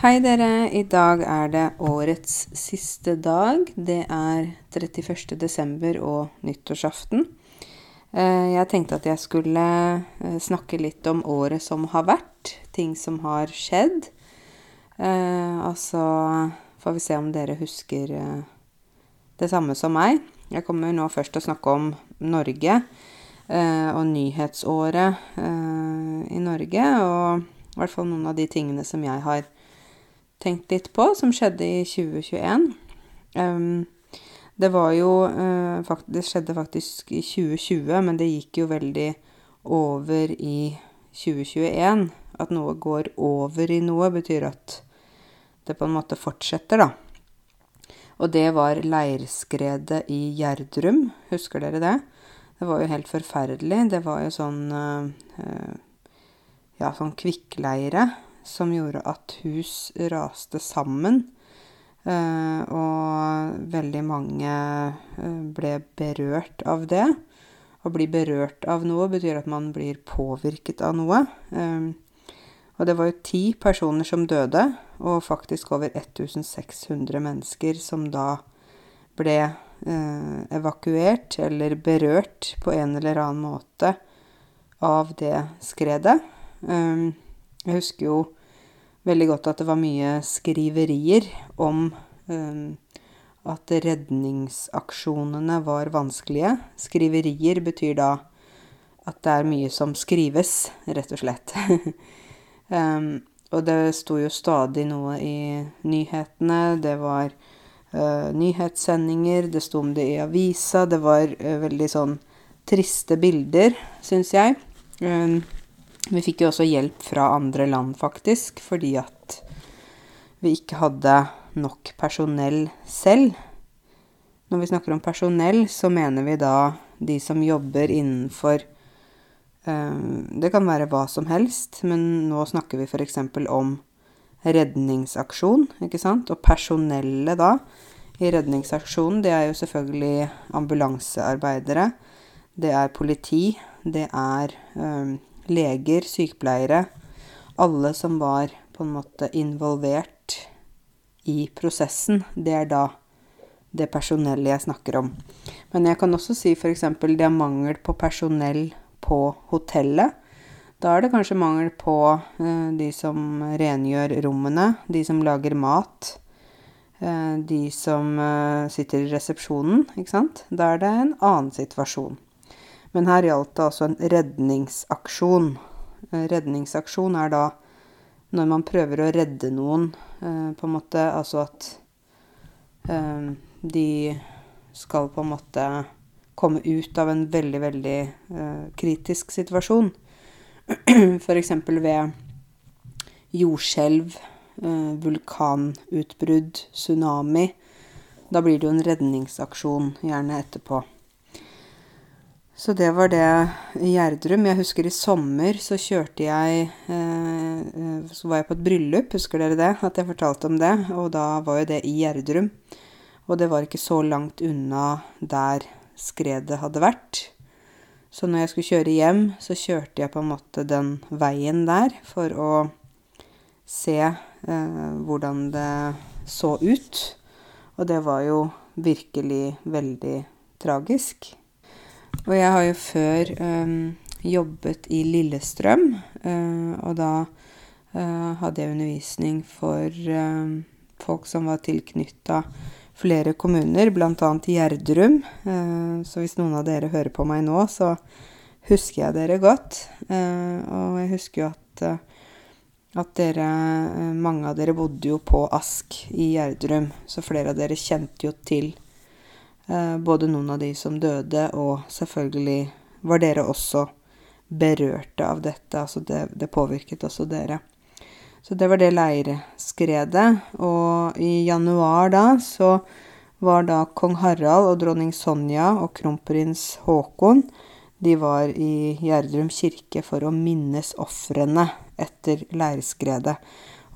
Hei, dere. I dag er det årets siste dag. Det er 31. desember og nyttårsaften. Eh, jeg tenkte at jeg skulle eh, snakke litt om året som har vært. Ting som har skjedd. Eh, og så får vi se om dere husker det samme som meg. Jeg kommer nå først til å snakke om Norge og nyhetsåret i Norge. Og i hvert fall noen av de tingene som jeg har tenkt litt på, som skjedde i 2021. Um, det var jo uh, Det skjedde faktisk i 2020, men det gikk jo veldig over i 2021. At noe går over i noe, betyr at det på en måte fortsetter, da. Og det var leirskredet i Gjerdrum. Husker dere det? Det var jo helt forferdelig. Det var jo sånn uh, Ja, sånn kvikkleire som gjorde at hus raste sammen. Uh, og veldig mange uh, ble berørt av det. Å bli berørt av noe betyr at man blir påvirket av noe. Um, og det var jo ti personer som døde, og faktisk over 1600 mennesker som da ble uh, evakuert eller berørt på en eller annen måte av det skredet. Um, jeg husker jo veldig godt at det var mye skriverier om um, at redningsaksjonene var vanskelige. Skriverier betyr da at det er mye som skrives, rett og slett. um, og det sto jo stadig noe i nyhetene. Det var uh, nyhetssendinger, det sto om det i avisa. Det var uh, veldig sånn triste bilder, syns jeg. Um, vi fikk jo også hjelp fra andre land, faktisk, fordi at vi ikke hadde nok personell selv. Når vi snakker om personell, så mener vi da de som jobber innenfor um, Det kan være hva som helst, men nå snakker vi f.eks. om redningsaksjon, ikke sant? Og personellet da i redningsaksjonen, det er jo selvfølgelig ambulansearbeidere. Det er politi. Det er um, leger, sykepleiere, alle som var på en måte involvert i prosessen, det er da det personellet jeg snakker om. Men jeg kan også si f.eks. det er mangel på personell på hotellet. Da er det kanskje mangel på eh, de som rengjør rommene, de som lager mat, eh, de som eh, sitter i resepsjonen, ikke sant. Da er det en annen situasjon. Men her gjaldt det altså en redningsaksjon. Eh, redningsaksjon er da når man prøver å redde noen, eh, på en måte Altså at eh, de skal på en måte komme ut av en veldig, veldig kritisk situasjon. F.eks. ved jordskjelv, vulkanutbrudd, tsunami. Da blir det jo en redningsaksjon gjerne etterpå. Så det var det i Gjerdrum. Jeg husker i sommer så kjørte jeg eh, eh, Så var jeg på et bryllup, husker dere det? At jeg fortalte om det. Og da var jo det i Gjerdrum. Og det var ikke så langt unna der skredet hadde vært. Så når jeg skulle kjøre hjem, så kjørte jeg på en måte den veien der for å se eh, hvordan det så ut. Og det var jo virkelig veldig tragisk. Og jeg har jo før um, jobbet i Lillestrøm, uh, og da uh, hadde jeg undervisning for uh, folk som var tilknytta flere kommuner, bl.a. Gjerdrum. så hvis noen av dere hører på meg nå, så husker jeg dere godt. og jeg husker jo at, at dere Mange av dere bodde jo på Ask i Gjerdrum, så flere av dere kjente jo til Eh, både noen av de som døde, og selvfølgelig var dere også berørte av dette. Altså det, det påvirket også dere. Så det var det leirskredet. Og i januar da så var da kong Harald og dronning Sonja og kronprins Haakon de var i Gjerdrum kirke for å minnes ofrene etter leirskredet.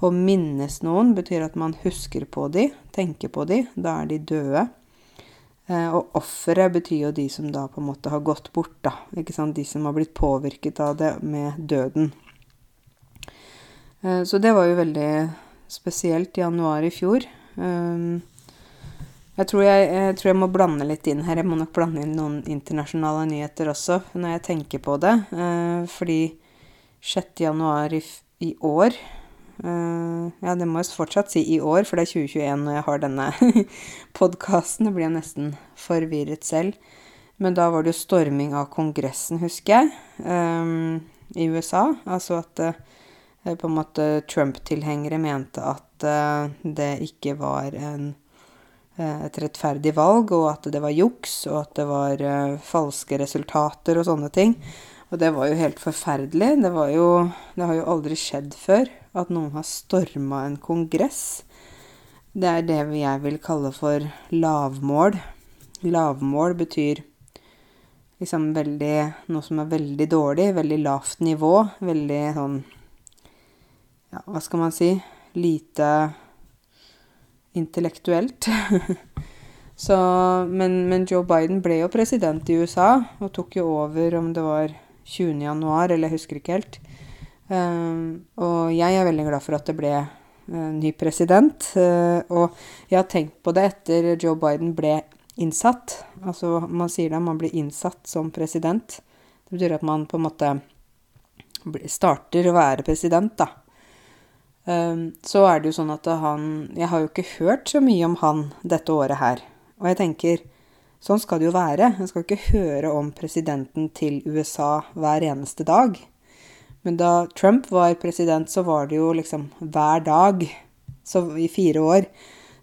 Å minnes noen betyr at man husker på de, tenker på de. Da er de døde. Eh, og offeret betyr jo de som da på en måte har gått bort, da. Ikke sant? De som har blitt påvirket av det med døden. Eh, så det var jo veldig spesielt i januar i fjor. Um, jeg, tror jeg, jeg tror jeg, må blande litt inn her. Jeg må nok blande inn noen internasjonale nyheter også, når jeg tenker på det. Fordi 6. januar i, i år Ja, det må jeg fortsatt si i år, for det er 2021 når jeg har denne podkasten. Da blir jeg nesten forvirret selv. Men da var det jo storming av Kongressen, husker jeg, um, i USA. Altså at uh, på en måte Trump-tilhengere mente at uh, det ikke var en, uh, et rettferdig valg, og at det var juks, og at det var falske resultater og sånne ting. Og det var jo helt forferdelig. Det, jo, det har jo aldri skjedd før at noen har storma en kongress. Det er det jeg vil kalle for lavmål. Lavmål betyr liksom veldig Noe som er veldig dårlig, veldig lavt nivå. Veldig sånn Ja, hva skal man si? Lite intellektuelt. Så, men, men, Joe Biden ble jo president i USA og tok jo over om det var 20. januar, eller jeg husker ikke helt. Um, og jeg er veldig glad for at det ble uh, ny president. Uh, og jeg har tenkt på det etter Joe Biden ble innsatt. Altså man sier da man blir innsatt som president. Det betyr at man på en måte starter å være president, da. Så er det jo sånn at han Jeg har jo ikke hørt så mye om han dette året her. Og jeg tenker sånn skal det jo være. En skal ikke høre om presidenten til USA hver eneste dag. Men da Trump var president, så var det jo liksom hver dag. Så i fire år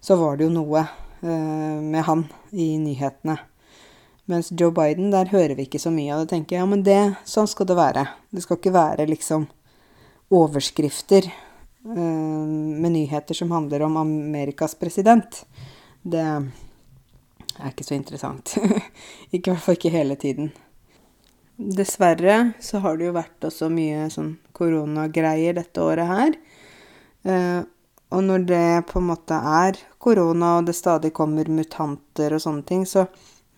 så var det jo noe uh, med han i nyhetene. Mens Joe Biden, der hører vi ikke så mye av det. tenker jeg, Ja, men det, sånn skal det være. Det skal ikke være liksom overskrifter uh, med nyheter som handler om Amerikas president. Det er ikke så interessant. ikke i hvert fall ikke hele tiden. Dessverre så har det jo vært også mye sånn koronagreier dette året her. Uh, og når det på en måte er korona, og det stadig kommer mutanter og sånne ting, så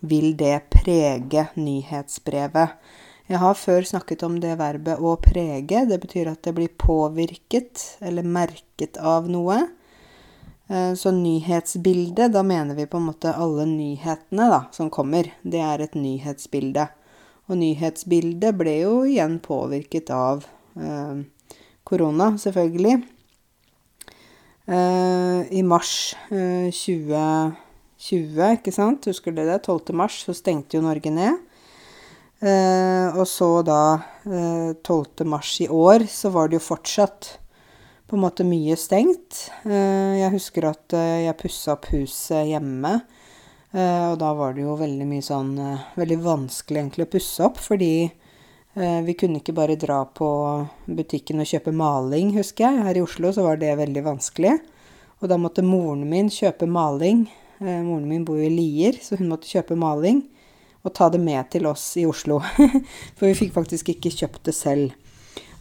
vil det prege nyhetsbrevet. Jeg har før snakket om det verbet å prege. Det betyr at det blir påvirket eller merket av noe. Eh, så nyhetsbildet, da mener vi på en måte alle nyhetene da, som kommer. Det er et nyhetsbilde. Og nyhetsbildet ble jo igjen påvirket av eh, korona, selvfølgelig. Eh, I mars eh, 2020, ikke sant, husker dere det? 12. mars så stengte jo Norge ned. Uh, og så da 12. mars i år så var det jo fortsatt på en måte mye stengt. jeg husker at jeg pussa opp huset hjemme. Og da var det jo veldig mye sånn Veldig vanskelig egentlig å pusse opp, fordi Eh, vi kunne ikke bare dra på butikken og kjøpe maling, husker jeg. Her i Oslo så var det veldig vanskelig. Og da måtte moren min kjøpe maling. Eh, moren min bor jo i Lier, så hun måtte kjøpe maling og ta det med til oss i Oslo. For vi fikk faktisk ikke kjøpt det selv.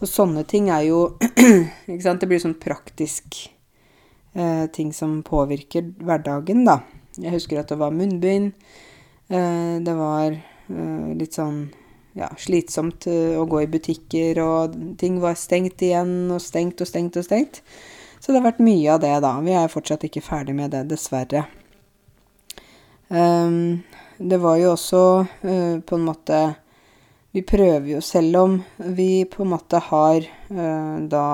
Og sånne ting er jo Ikke sant. Det blir sånn praktisk eh, ting som påvirker hverdagen, da. Jeg husker at det var munnbind. Eh, det var eh, litt sånn ja, slitsomt eh, å gå i butikker, og ting var stengt igjen og stengt og stengt og stengt. Så det har vært mye av det, da. Vi er fortsatt ikke ferdig med det, dessverre. Det var jo også på en måte Vi prøver jo, selv om vi på en måte har da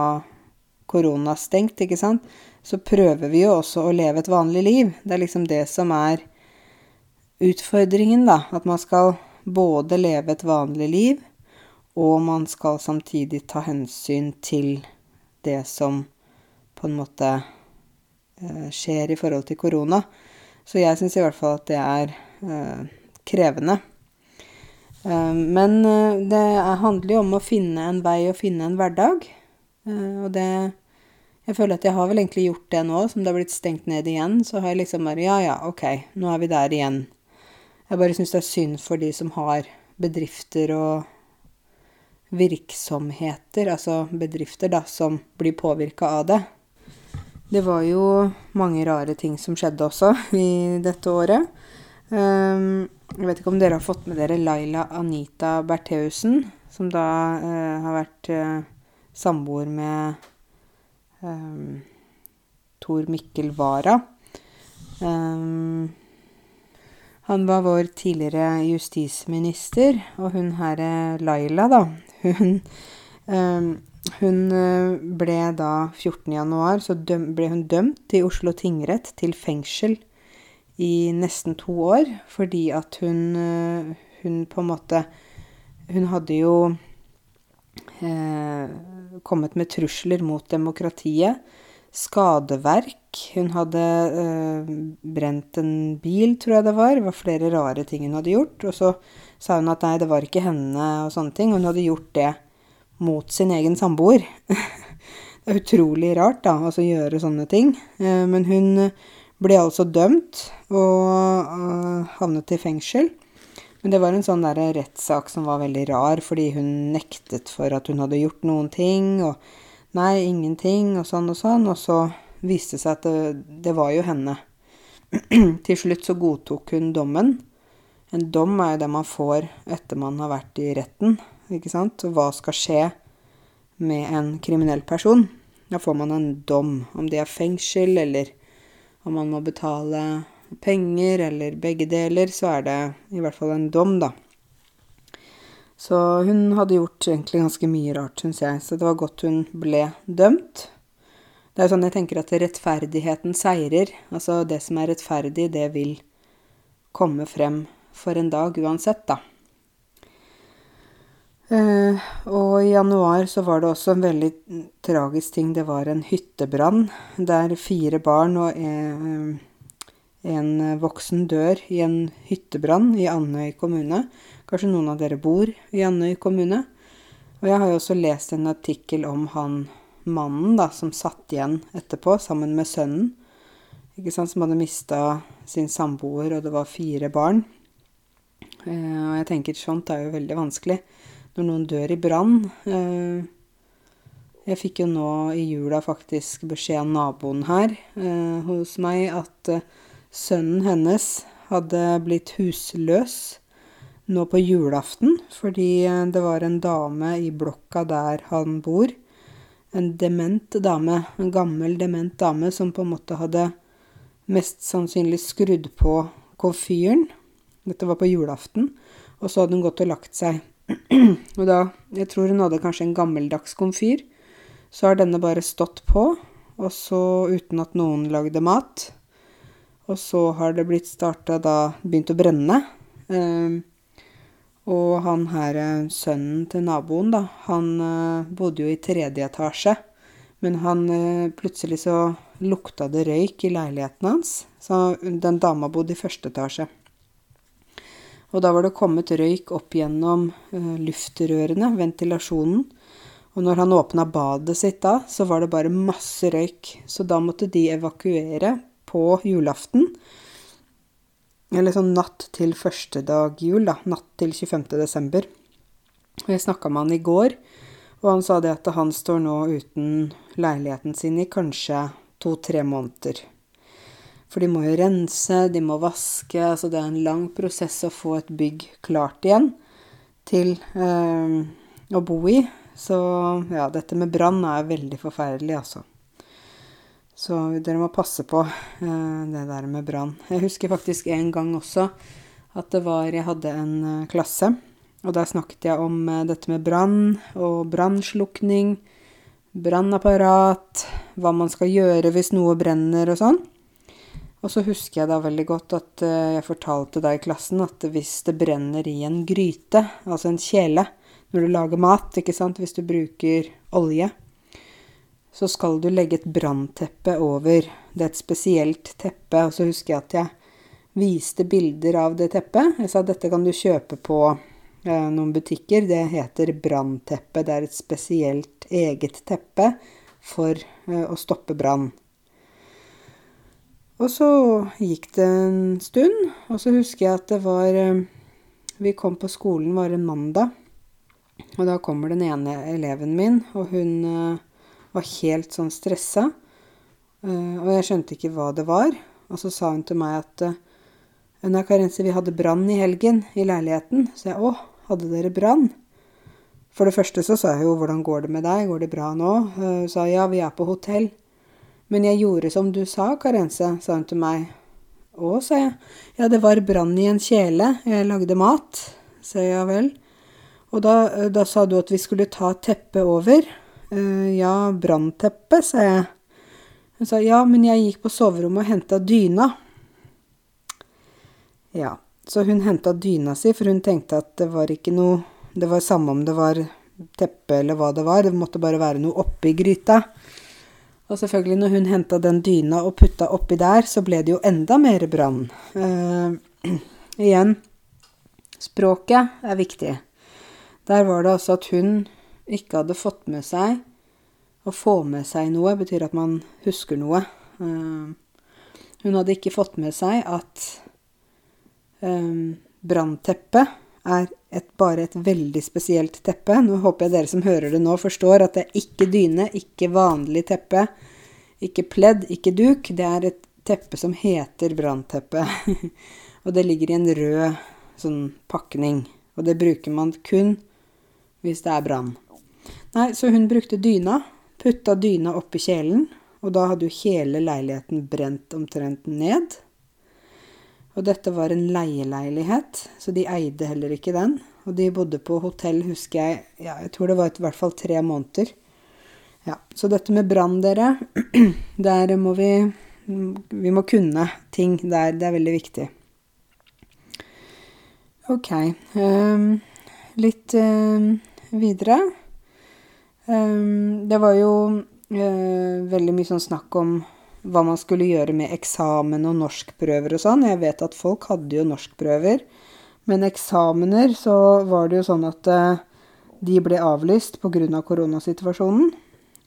korona stengt, ikke sant, så prøver vi jo også å leve et vanlig liv. Det er liksom det som er utfordringen, da. At man skal både leve et vanlig liv, og man skal samtidig ta hensyn til det som på en måte eh, skjer i forhold til korona. Så jeg syns i hvert fall at det er eh, krevende. Eh, men det handler jo om å finne en vei og finne en hverdag. Og det Jeg føler at jeg har vel egentlig gjort det nå, som det har blitt stengt ned igjen. Så har jeg liksom bare Ja, ja, ok, nå er vi der igjen. Jeg bare syns det er synd for de som har bedrifter og virksomheter, altså bedrifter, da, som blir påvirka av det. Det var jo mange rare ting som skjedde også i dette året. Um, jeg vet ikke om dere har fått med dere Laila Anita Bertheussen, som da uh, har vært uh, samboer med um, Tor Mikkel Wara. Um, han var vår tidligere justisminister, og hun herre Laila, da, hun um, hun ble da 14. januar, så døm, ble hun dømt i Oslo tingrett til fengsel i nesten to år, fordi at hun, hun på en måte Hun hadde jo eh, kommet med trusler mot demokratiet. Skadeverk. Hun hadde øh, brent en bil, tror jeg det var. Det var flere rare ting hun hadde gjort. Og så sa hun at nei, det var ikke henne og sånne ting. Hun hadde gjort det mot sin egen samboer. det er utrolig rart, da, altså gjøre sånne ting. Eh, men hun ble altså dømt og uh, havnet i fengsel. Men det var en sånn rettssak som var veldig rar, fordi hun nektet for at hun hadde gjort noen ting, og nei, ingenting, og sånn og sånn. Og så viste det seg at det, det var jo henne. Til slutt så godtok hun dommen. En dom er jo det man får etter man har vært i retten, ikke sant. Hva skal skje med en kriminell person? Da får man en dom, om det er fengsel eller om man må betale penger eller begge deler, så er det i hvert fall en dom, da. Så hun hadde gjort egentlig ganske mye rart, syns jeg, så det var godt hun ble dømt. Det er jo sånn jeg tenker at rettferdigheten seirer. Altså, det som er rettferdig, det vil komme frem for en dag uansett, da. Uh, og i januar så var det også en veldig tragisk ting. Det var en hyttebrann der fire barn og en, en voksen dør i en hyttebrann i Andøy kommune. Kanskje noen av dere bor i Andøy kommune. Og jeg har jo også lest en artikkel om han mannen da, som satt igjen etterpå sammen med sønnen. Ikke sant, Som hadde mista sin samboer, og det var fire barn. Eh, og jeg tenker sånt er jo veldig vanskelig når noen dør i brann. Eh, jeg fikk jo nå i jula faktisk beskjed av naboen her eh, hos meg at eh, sønnen hennes hadde blitt husløs nå på julaften fordi det var en dame i blokka der han bor. En dement dame, en gammel dement dame som på en måte hadde mest sannsynlig skrudd på komfyren. Dette var på julaften. Og så hadde hun gått og lagt seg. og da Jeg tror hun hadde kanskje en gammeldags komfyr. Så har denne bare stått på, og så uten at noen lagde mat. Og så har det blitt starta da Begynt å brenne. Eh, og han her, eh, sønnen til naboen, da, han eh, bodde jo i tredje etasje. Men han eh, plutselig så lukta det røyk i leiligheten hans. Så den dama bodde i første etasje. Og da var det kommet røyk opp gjennom luftrørene, ventilasjonen. Og når han åpna badet sitt da, så var det bare masse røyk. Så da måtte de evakuere på julaften. Eller sånn natt til første dag jul, da. Natt til 25. desember. Og jeg snakka med han i går, og han sa det at han står nå uten leiligheten sin i kanskje to-tre måneder. For de må jo rense, de må vaske. Altså det er en lang prosess å få et bygg klart igjen til eh, å bo i. Så ja, dette med brann er veldig forferdelig, altså. Så dere må passe på eh, det der med brann. Jeg husker faktisk en gang også at det var Jeg hadde en uh, klasse, og der snakket jeg om uh, dette med brann og brannslukning, brannapparat, hva man skal gjøre hvis noe brenner og sånn. Og så husker jeg da veldig godt at eh, jeg fortalte da i klassen at hvis det brenner i en gryte, altså en kjele, når du lager mat, ikke sant, hvis du bruker olje, så skal du legge et brannteppe over. Det er et spesielt teppe. Og så husker jeg at jeg viste bilder av det teppet. Jeg sa dette kan du kjøpe på eh, noen butikker. Det heter brannteppe. Det er et spesielt eget teppe for eh, å stoppe brann. Og så gikk det en stund, og så husker jeg at det var eh, Vi kom på skolen, var en mandag. Og da kommer den ene eleven min, og hun uh, var helt sånn stressa. Uh, og jeg skjønte ikke hva det var. Og så sa hun til meg at uh, Nei, Karense, vi hadde brann i helgen i leiligheten. Så jeg å, hadde dere brann? For det første så sa jeg jo hvordan går det med deg, går det bra nå? Hun sa ja, vi er på hotell. Men jeg gjorde som du sa, Karense, sa hun til meg. Å, sa jeg. Ja, det var brann i en kjele. Jeg lagde mat. Sa jeg ja vel. Og da, da sa du at vi skulle ta teppet over. Uh, ja, brannteppe, sa jeg. Hun sa ja, men jeg gikk på soverommet og henta dyna. Ja, så hun henta dyna si, for hun tenkte at det var ikke noe Det var samme om det var teppe eller hva det var, det måtte bare være noe oppi gryta. Og selvfølgelig, når hun henta den dyna og putta oppi der, så ble det jo enda mer brann. Uh, igjen, språket er viktig. Der var det altså at hun ikke hadde fått med seg Å få med seg noe betyr at man husker noe. Uh, hun hadde ikke fått med seg at um, brannteppet er et, bare et veldig spesielt teppe. Nå håper jeg dere som hører det nå, forstår at det er ikke dyne, ikke vanlig teppe, ikke pledd, ikke duk. Det er et teppe som heter brannteppe. og det ligger i en rød sånn pakning. Og det bruker man kun hvis det er brann. Nei, så hun brukte dyna, putta dyna oppi kjelen, og da hadde jo hele leiligheten brent omtrent ned. Og dette var en leieleilighet, så de eide heller ikke den. Og de bodde på hotell, husker jeg, ja, jeg tror det var i hvert fall tre måneder. Ja, Så dette med brann, dere, der må vi Vi må kunne ting der. Det er veldig viktig. Ok. Um, litt um, videre. Um, det var jo uh, veldig mye sånn snakk om hva man skulle gjøre med eksamen og norskprøver og sånn. Jeg vet at folk hadde jo norskprøver, men eksamener så var det jo sånn at uh, de ble avlyst pga. Av koronasituasjonen.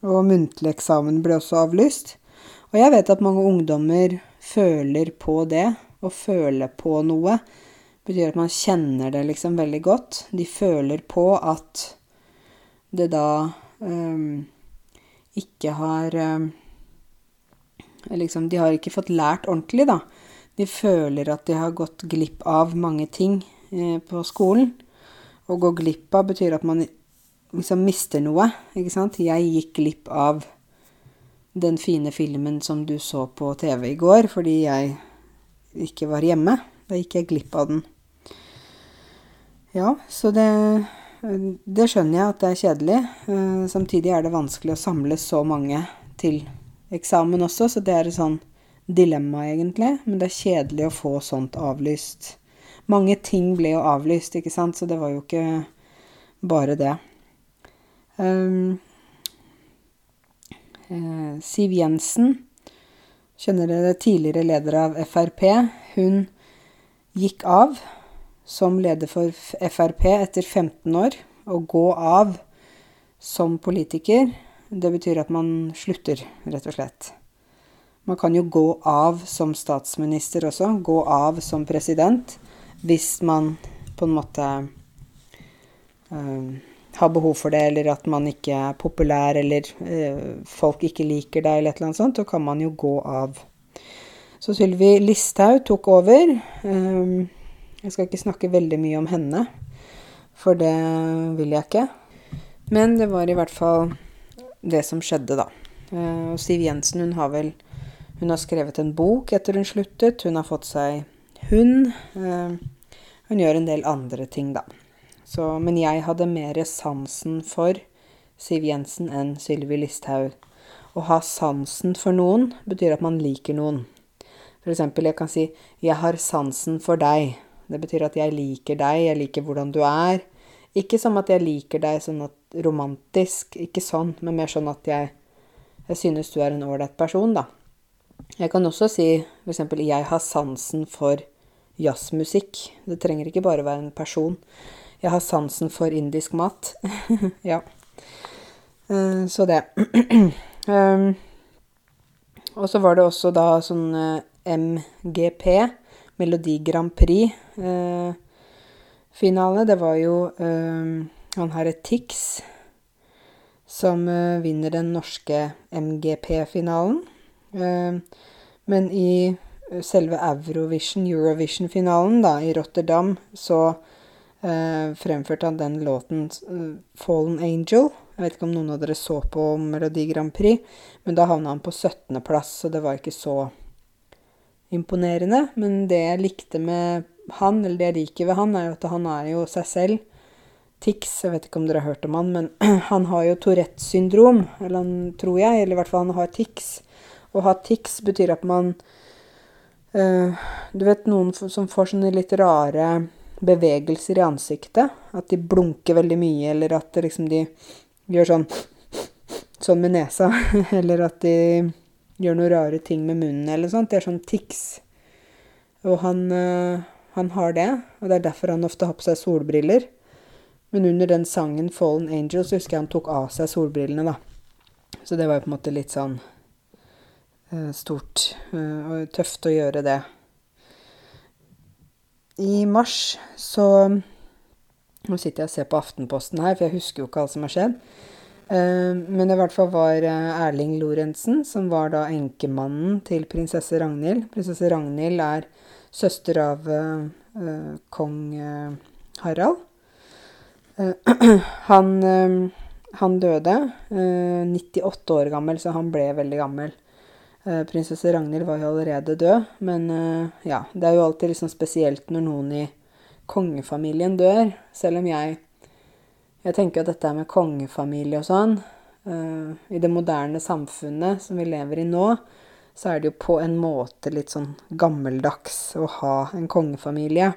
Og muntlig eksamen ble også avlyst. Og jeg vet at mange ungdommer føler på det, å føle på noe betyr at man kjenner det liksom veldig godt. De føler på at det da ikke har um, Liksom, de har ikke fått lært ordentlig, da. De føler at de har gått glipp av mange ting eh, på skolen. Å gå glipp av betyr at man liksom mister noe, ikke sant. Jeg gikk glipp av den fine filmen som du så på TV i går fordi jeg ikke var hjemme. Da gikk jeg glipp av den. Ja, så det, det skjønner jeg at det er kjedelig. Uh, samtidig er det vanskelig å samle så mange til eksamen også, så det er et sånn dilemma, egentlig. Men det er kjedelig å få sånt avlyst. Mange ting ble jo avlyst, ikke sant, så det var jo ikke bare det. Um, Siv Jensen, kjenner dere tidligere leder av Frp, hun gikk av som leder for Frp etter 15 år. Å gå av som politiker, det betyr at man slutter, rett og slett. Man kan jo gå av som statsminister også, gå av som president, hvis man på en måte øh, har behov for det, eller at man ikke er populær, eller øh, folk ikke liker deg, eller et eller annet sånt, så kan man jo gå av. Så Sylvi Listhaug tok over. Um, jeg skal ikke snakke veldig mye om henne, for det vil jeg ikke. Men det var i hvert fall det som skjedde, da. Eh, og Siv Jensen, hun har vel Hun har skrevet en bok etter hun sluttet. Hun har fått seg hund. Eh, hun gjør en del andre ting, da. Så, men jeg hadde mer sansen for Siv Jensen enn Sylvi Listhaug. Å ha sansen for noen betyr at man liker noen. For eksempel, jeg kan si 'jeg har sansen for deg'. Det betyr at jeg liker deg, jeg liker hvordan du er. Ikke som at jeg liker deg sånn at, romantisk, ikke sånn, men mer sånn at jeg, jeg synes du er en ålreit person, da. Jeg kan også si f.eks.: Jeg har sansen for jazzmusikk. Det trenger ikke bare være en person. Jeg har sansen for indisk mat. ja. Uh, så det. um, og så var det også da sånn eh, MGP. Melodi Grand Prix-finale. Eh, det var jo eh, han herre Tix som eh, vinner den norske MGP-finalen. Men i selve Eurovision, Eurovision-finalen, da, i Rotterdam, så fremførte han den låten 'Fallen Angel'. Jeg vet ikke om noen av dere så på Melodi Grand Prix, men da havna han på 17.-plass, så det var ikke så imponerende. Men det jeg likte med han, eller det jeg liker ved han, er jo at han er jo seg selv. Tix, jeg vet ikke om dere har hørt om han, men han har jo Tourettes syndrom, eller han tror jeg, eller i hvert fall han har tics. Å ha tics betyr at man øh, Du vet noen som får sånne litt rare bevegelser i ansiktet. At de blunker veldig mye, eller at liksom de gjør sånn sånn med nesa. eller at de gjør noen rare ting med munnen eller sånt. Det er sånn tics. Og han, øh, han har det, og det er derfor han ofte har på seg solbriller. Men under den sangen 'Fallen Angels' så husker jeg han tok av seg solbrillene, da. Så det var jo på en måte litt sånn uh, stort uh, og tøft å gjøre det. I mars så Nå sitter jeg og ser på Aftenposten her, for jeg husker jo ikke alt som har skjedd. Uh, men i hvert fall var Erling Lorentzen, som var da enkemannen til prinsesse Ragnhild. Prinsesse Ragnhild er søster av kong Harald. Uh, han, eh, han, døde 98 eh, år gammel, så han ble veldig gammel. Prinsesse Ragnhild var jo allerede død, men ja, det er jo alltid liksom spesielt når noen i kongefamilien dør. Selv om jeg Jeg tenker at dette med kongefamilie og sånn I det moderne samfunnet som vi lever i nå, så er det jo på en måte litt sånn gammeldags å ha en kongefamilie.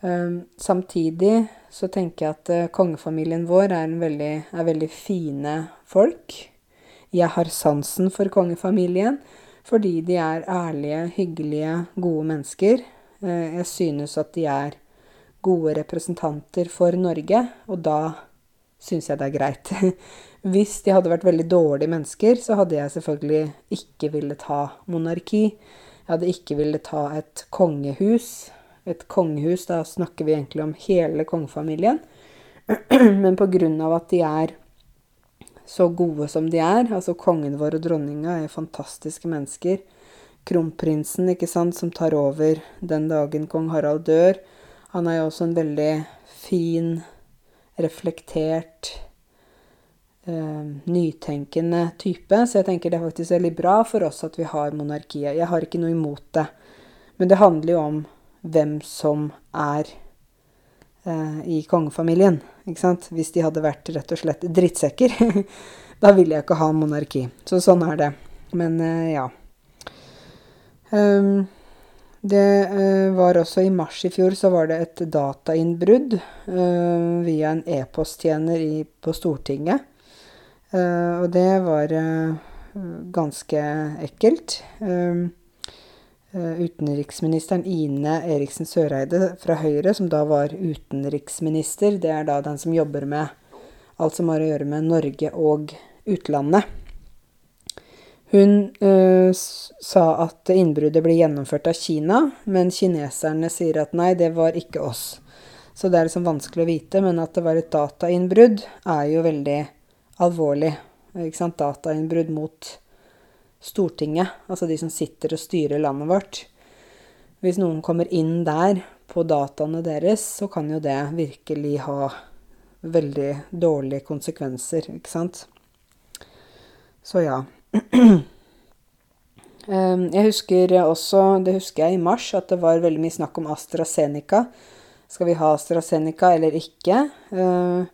Um, samtidig så tenker jeg at uh, kongefamilien vår er, veldig, er, veldig, fine folk. Jeg har sansen for kongefamilien fordi de er ærlige, hyggelige, gode mennesker. Jeg synes at de er gode representanter for Norge, og da syns jeg det er greit. Hvis de hadde vært veldig dårlige mennesker, så hadde jeg selvfølgelig ikke villet ha monarki. Jeg hadde ikke villet ha et kongehus et kongehus. Da snakker vi egentlig om hele kongefamilien. Men pga. at de er så gode som de er, altså kongen vår og dronninga er fantastiske mennesker. Kronprinsen, ikke sant, som tar over den dagen kong Harald dør. Han er jo også en veldig fin, reflektert, eh, nytenkende type. Så jeg tenker det er faktisk veldig bra for oss at vi har monarkiet. Jeg har ikke noe imot det. Men det handler jo om hvem som er eh, i kongefamilien. Ikke sant? Hvis de hadde vært rett og slett drittsekker, da ville jeg ikke ha monarki. Så sånn er det. Men eh, ja. Um, det uh, var også i mars i fjor så var det et datainnbrudd uh, via en e-posttjener på Stortinget. Uh, og det var ganske ekkelt. Eh, utenriksministeren Ine Eriksen Søreide fra Høyre, som da var utenriksminister. Det er da den som jobber med alt som har å gjøre med Norge og utlandet. Hun uh, sa at innbruddet ble gjennomført av Kina, men kineserne sier at nei, det var ikke oss. Så det er liksom vanskelig å vite, men at det var et datainnbrudd, er jo veldig alvorlig. Ikke sant? Datainnbrudd mot Stortinget, altså de som sitter og styrer landet vårt. Hvis noen kommer inn der på dataene deres, så kan jo det virkelig ha veldig dårlige konsekvenser, ikke sant? Så ja. Ehm, jeg husker også, det husker jeg i mars, at det var veldig mye snakk om AstraZeneca. Skal vi ha AstraZeneca eller ikke? Ehm,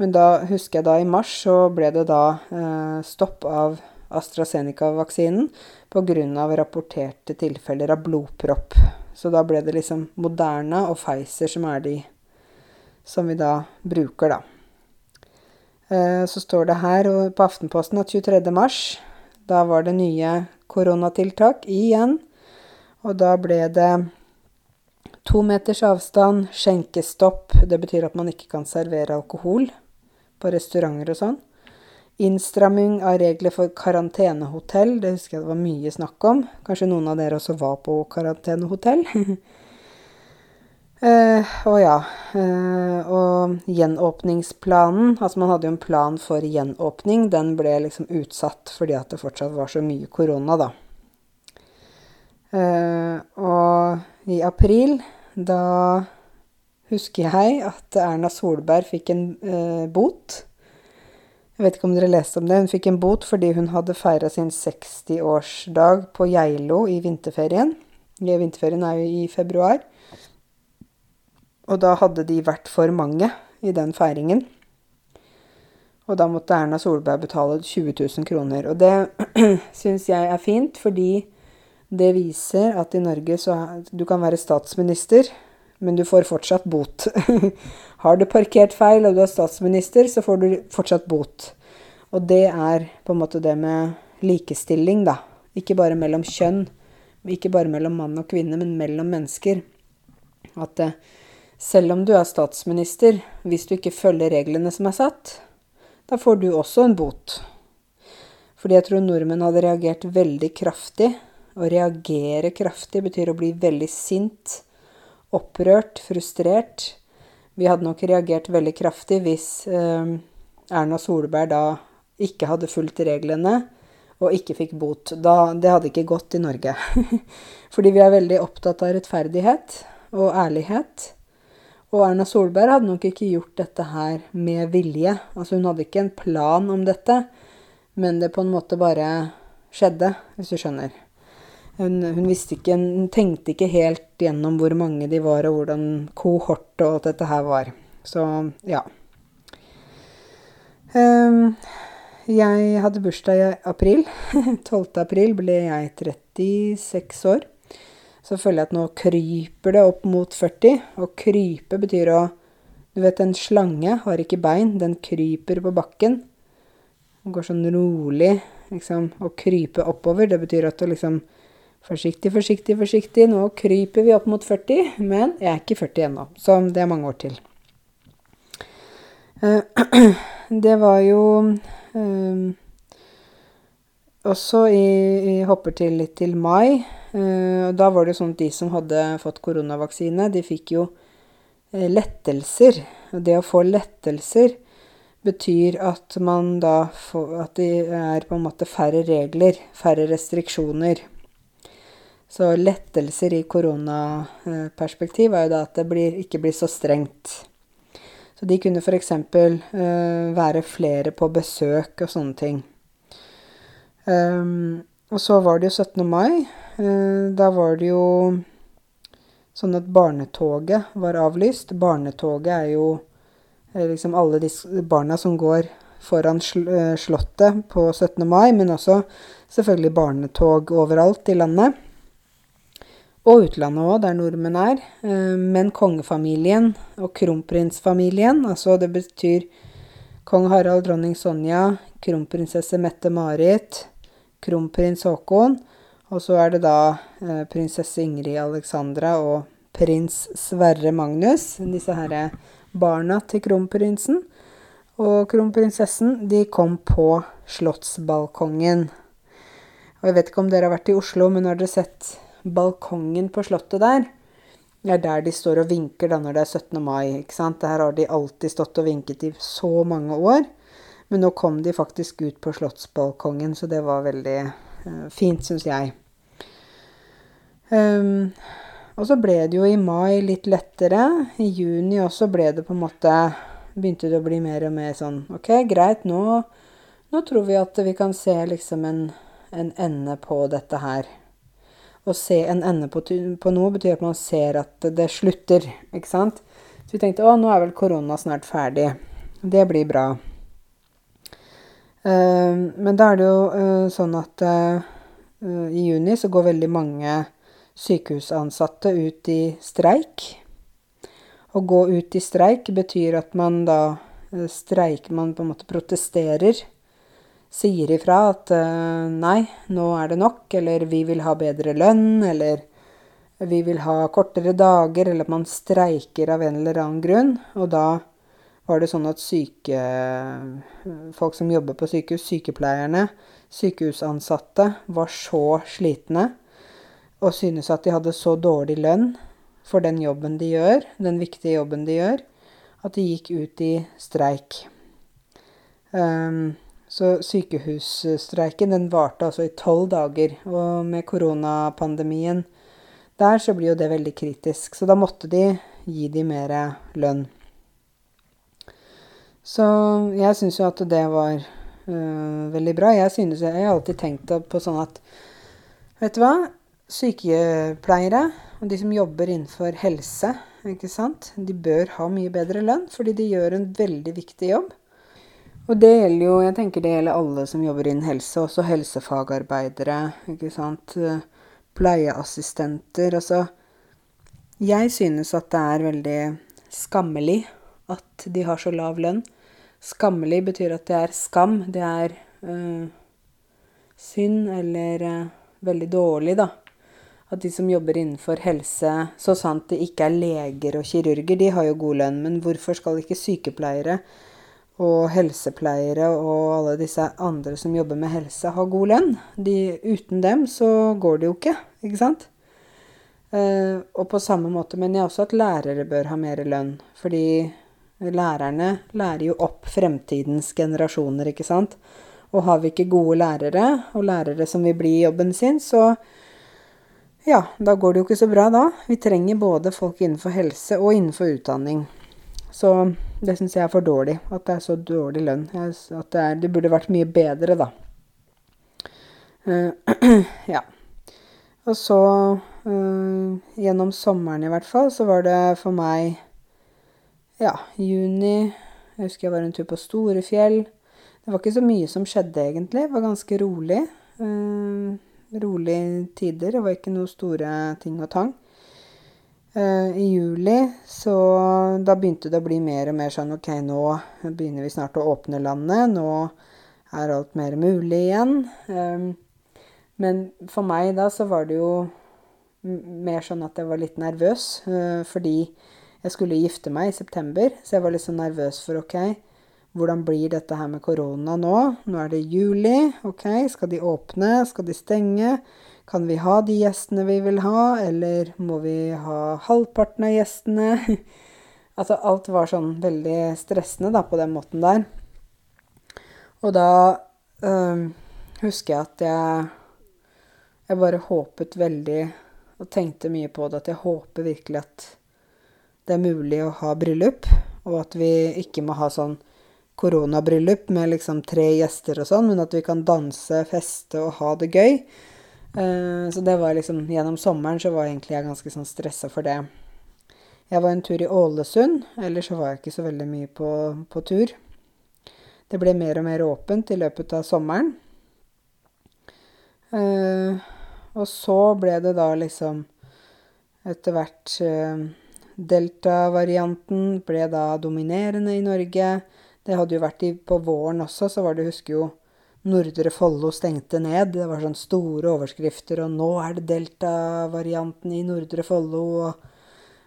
men da husker jeg da i mars så ble det da eh, stopp av AstraZeneca-vaksinen pga. rapporterte tilfeller av blodpropp. Så da ble det liksom Moderna og Pfizer som er de som vi da bruker, da. Eh, så står det her på Aftenposten at 23. mars, da var det nye koronatiltak igjen. Og da ble det to meters avstand, skjenkestopp, det betyr at man ikke kan servere alkohol på restauranter og sånn. Innstramming av regler for karantenehotell, det husker jeg det var mye snakk om. Kanskje noen av dere også var på karantenehotell? eh, og ja. Eh, og gjenåpningsplanen, altså man hadde jo en plan for gjenåpning, den ble liksom utsatt fordi at det fortsatt var så mye korona, da. Eh, og i april, da husker jeg at Erna Solberg fikk en bot Jeg vet ikke om dere leste om det. Hun fikk en bot fordi hun hadde feira sin 60-årsdag på Geilo i vinterferien. Vinterferien er jo i februar. Og da hadde de vært for mange i den feiringen. Og da måtte Erna Solberg betale 20 000 kroner. Og det syns jeg er fint, fordi det viser at i Norge så du kan være statsminister, men du får fortsatt bot. har du parkert feil og du er statsminister, så får du fortsatt bot. Og det er på en måte det med likestilling, da. Ikke bare mellom kjønn, ikke bare mellom mann og kvinne, men mellom mennesker. At eh, selv om du er statsminister, hvis du ikke følger reglene som er satt, da får du også en bot. Fordi jeg tror nordmenn hadde reagert veldig kraftig. Å reagere kraftig betyr å bli veldig sint, opprørt, frustrert. Vi hadde nok reagert veldig kraftig hvis eh, Erna Solberg da ikke hadde fulgt reglene og ikke fikk bot. Da, det hadde ikke gått i Norge. Fordi vi er veldig opptatt av rettferdighet og ærlighet. Og Erna Solberg hadde nok ikke gjort dette her med vilje. Altså hun hadde ikke en plan om dette, men det på en måte bare skjedde, hvis du skjønner. Hun, hun ikke, hun tenkte ikke helt gjennom hvor mange de var, og hvordan kohort og alt dette her var. Så ja. Um, jeg hadde bursdag i april. 12. april ble jeg 36 år så føler jeg at nå kryper det opp mot 40. Og krype betyr å Du vet, en slange har ikke bein, den kryper på bakken. Den går sånn rolig, liksom. Å krype oppover, det betyr at du liksom Forsiktig, forsiktig, forsiktig. Nå kryper vi opp mot 40, men jeg er ikke 40 ennå. Så det er mange år til. Eh, det var jo um, også i, i Hopper til litt til mai. Uh, da var det sånn at de som hadde fått koronavaksine, de fikk jo uh, lettelser. Og det å få lettelser betyr at man da får At det er på en måte færre regler, færre restriksjoner. Så lettelser i koronaperspektiv er jo da at det blir, ikke blir så strengt. Så de kunne f.eks. Uh, være flere på besøk og sånne ting. Um, og så var det jo 17. mai. Uh, da var det jo sånn at barnetoget var avlyst. Barnetoget er jo er liksom alle de barna som går foran sl Slottet på 17. mai, men også selvfølgelig barnetog overalt i landet. Og utlandet òg, der nordmenn er. Men kongefamilien og kronprinsfamilien, altså det betyr kong Harald, dronning Sonja, kronprinsesse Mette-Marit, kronprins Haakon og så er det da eh, prinsesse Ingrid Alexandra og prins Sverre Magnus, disse herre barna til kronprinsen. Og kronprinsessen, de kom på slottsbalkongen. Og jeg vet ikke om dere har vært i Oslo, men har dere sett balkongen på slottet der? Det er der de står og vinker da når det er 17. mai. ikke sant? Der har de alltid stått og vinket i så mange år. Men nå kom de faktisk ut på slottsbalkongen, så det var veldig uh, fint, syns jeg. Um, og så ble det jo i mai litt lettere. I juni også ble det på en måte Begynte det å bli mer og mer sånn OK, greit, nå, nå tror vi at vi kan se liksom en, en ende på dette her. Å se en ende på, på, noe betyr at man ser at det slutter, ikke sant? Så vi tenkte å, nå er vel korona snart ferdig. Det blir bra. Uh, men da er det jo uh, sånn at uh, i juni så går veldig mange sykehusansatte ut i streik. Å gå ut i streik betyr at man da eh, streiker Man på en måte protesterer. Sier ifra at eh, nei, nå er det nok, eller vi vil ha bedre lønn, eller vi vil ha kortere dager, eller at man streiker av en eller annen grunn. Og da var det sånn at syke Folk som jobber på sykehus, sykepleierne, sykehusansatte, var så slitne og synes at de hadde så dårlig lønn for den jobben de gjør, den viktige jobben de gjør, at de gikk ut i streik. Um, så sykehusstreiken den varte altså i tolv dager. Og med koronapandemien der så blir jo det veldig kritisk. Så da måtte de gi de mer lønn. Så jeg syns jo at det var øh, veldig bra. Jeg synes, jeg har alltid tenkt på sånn at Vet du hva? Sykepleiere og de som jobber innenfor helse, ikke sant, de bør ha mye bedre lønn, fordi de gjør en veldig viktig jobb. Og det gjelder jo, jeg tenker det gjelder alle som jobber innen helse, også helsefagarbeidere, ikke sant, pleieassistenter, altså Jeg synes at det er veldig skammelig at de har så lav lønn. Skammelig betyr at det er skam. Det er øh, synd eller øh, veldig dårlig, da. At de som jobber innenfor helse, så sant det ikke er leger og kirurger, de har jo god lønn. Men hvorfor skal ikke sykepleiere og helsepleiere og alle disse andre som jobber med helse, ha god lønn? De, uten dem så går det jo ikke, ikke sant? Uh, og på samme måte mener jeg også at lærere bør ha mer lønn. Fordi lærerne lærer jo opp fremtidens generasjoner, ikke sant? Og har vi ikke gode lærere, og lærere som vil bli i jobben sin, så ja, da går det jo ikke så bra da. Vi trenger både folk innenfor helse og innenfor utdanning. Så det syns jeg er for dårlig. At det er så dårlig lønn. At det, er, det burde vært mye bedre, da. Uh, ja. Og så, uh, gjennom sommeren i hvert fall, så var det for meg ja, juni Jeg husker jeg var en tur på Storefjell. Det var ikke så mye som skjedde, egentlig. Det var ganske rolig. Eh, rolig tider. Det var ikke noe store ting og tang. Eh, I juli så Da begynte det å bli mer og mer sånn OK, nå begynner vi snart å åpne landet. Nå er alt mer mulig igjen. Eh, men for meg da så var det jo mer sånn at jeg var litt nervøs. Uh, fordi jeg skulle gifte meg i september, så jeg var litt sånn nervøs for OK hvordan blir dette her med korona nå? Nå er det juli. Ok, skal de åpne? Skal de stenge? Kan vi ha de gjestene vi vil ha, eller må vi ha halvparten av gjestene? altså alt var sånn veldig stressende da, på den måten der. Og da øh, husker jeg at jeg Jeg bare håpet veldig og tenkte mye på det, at jeg håper virkelig at det er mulig å ha bryllup, og at vi ikke må ha sånn koronabryllup med liksom tre gjester og sånn, men at vi kan danse, feste og ha det gøy. Uh, så det var liksom Gjennom sommeren så var egentlig jeg ganske sånn stressa for det. Jeg var en tur i Ålesund, ellers så var jeg ikke så veldig mye på, på tur. Det ble mer og mer åpent i løpet av sommeren. Uh, og så ble det da liksom etter hvert uh, Delta-varianten ble da dominerende i Norge. Det hadde jo vært i, på våren også, så var det, husker jo Nordre Follo stengte ned. Det var sånn store overskrifter, og nå er det delta-varianten i Nordre Follo, og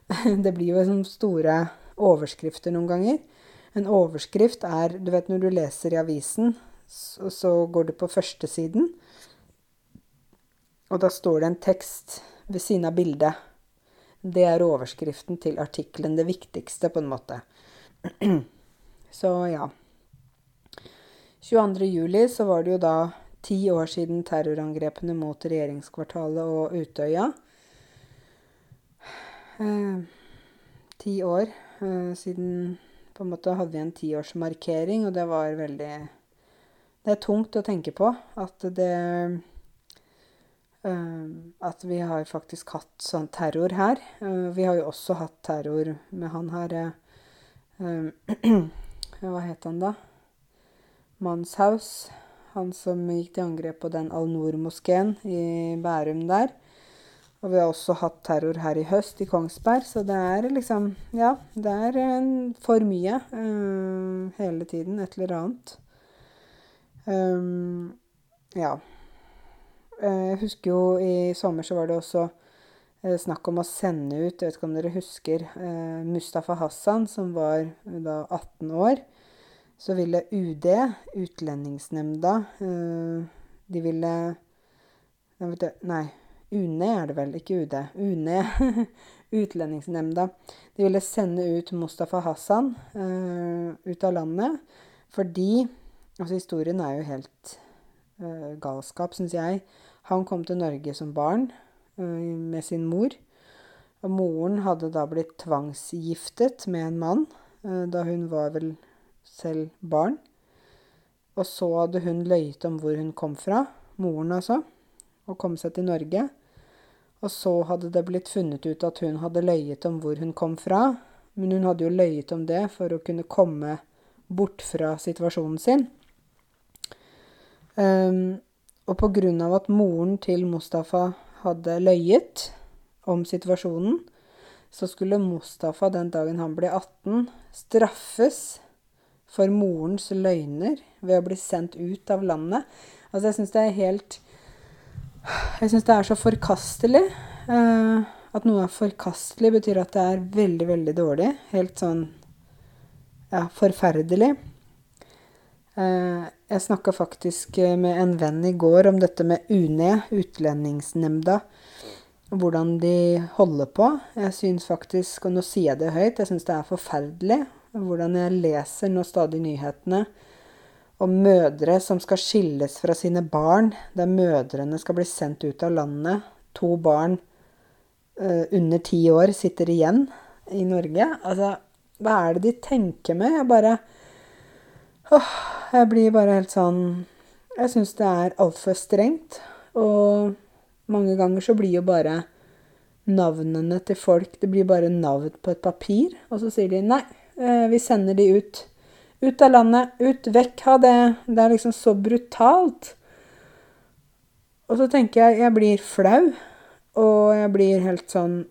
Det blir jo sånn store overskrifter noen ganger. En overskrift er Du vet når du leser i avisen, så, så går du på førstesiden, og da står det en tekst ved siden av bildet. Det er overskriften til artikkelen. Det viktigste, på en måte. Så ja. 22. juli så var det jo da ti år siden terrorangrepene mot regjeringskvartalet og Utøya. Eh, ti år eh, siden På en måte hadde vi en tiårsmarkering, og det var veldig Det er tungt å tenke på at det At vi har faktisk hatt sånn terror her. Eh, vi har jo også hatt terror med han her eh, Hva het han da? Manshaus. Han som gikk til angrep på den Al-Noor-moskeen i Bærum der. Og vi har også hatt terror her i høst, i Kongsberg. Så det er liksom Ja, det er for mye uh, hele tiden. Et eller annet. Um, ja. Uh, jeg husker jo i sommer så var det også snakk om å sende ut, jeg vet ikke om dere husker, eh, Mustafa Hassan, som var da 18 år. Så ville UD, Utlendingsnemnda, eh, de ville Nei, UNE er det vel, ikke UD. UNE, Utlendingsnemnda. De ville sende ut Mustafa Hassan eh, ut av landet fordi Altså, historien er jo helt galskap, syns jeg. Han kom til Norge som barn. Eh, med sin mor. Og moren hadde da blitt tvangsgiftet med en mann eh, da hun var vel selv barn. Og så hadde hun løyet om hvor hun kom fra, moren altså, og kom seg til Norge. Og så hadde det blitt funnet ut at hun hadde løyet om hvor hun kom fra. Men hun hadde jo løyet om det for å kunne komme bort fra situasjonen sin. Um, og på grunn av at moren til Mustafa hadde løyet om situasjonen, så skulle Mustafa den dagen han ble 18, straffes for morens løgner ved å bli sendt ut av landet. Altså, jeg syns det er helt Jeg syns det er så forkastelig. Eh, at noe er forkastelig, betyr at det er veldig, veldig dårlig. Helt sånn ja, forferdelig. Eh, jeg snakka faktisk med en venn i går om dette med UNE, Utlendingsnemnda hvordan de holder på. Jeg syns faktisk, og nå sier jeg det høyt, jeg syns det er forferdelig hvordan jeg leser nå stadig nyhetene om mødre som skal skilles fra sine barn, der mødrene skal bli sendt ut av landet. To barn uh, under ti år sitter igjen i Norge. Altså, hva er det de tenker med? Jeg bare åh, Jeg blir bare helt sånn Jeg syns det er altfor strengt. Og mange ganger så blir jo bare navnene til folk Det blir bare navn på et papir, og så sier de nei, eh, vi sender de ut. Ut av landet. Ut. Vekk. Ha det. Det er liksom så brutalt. Og så tenker jeg Jeg blir flau. Og jeg blir helt sånn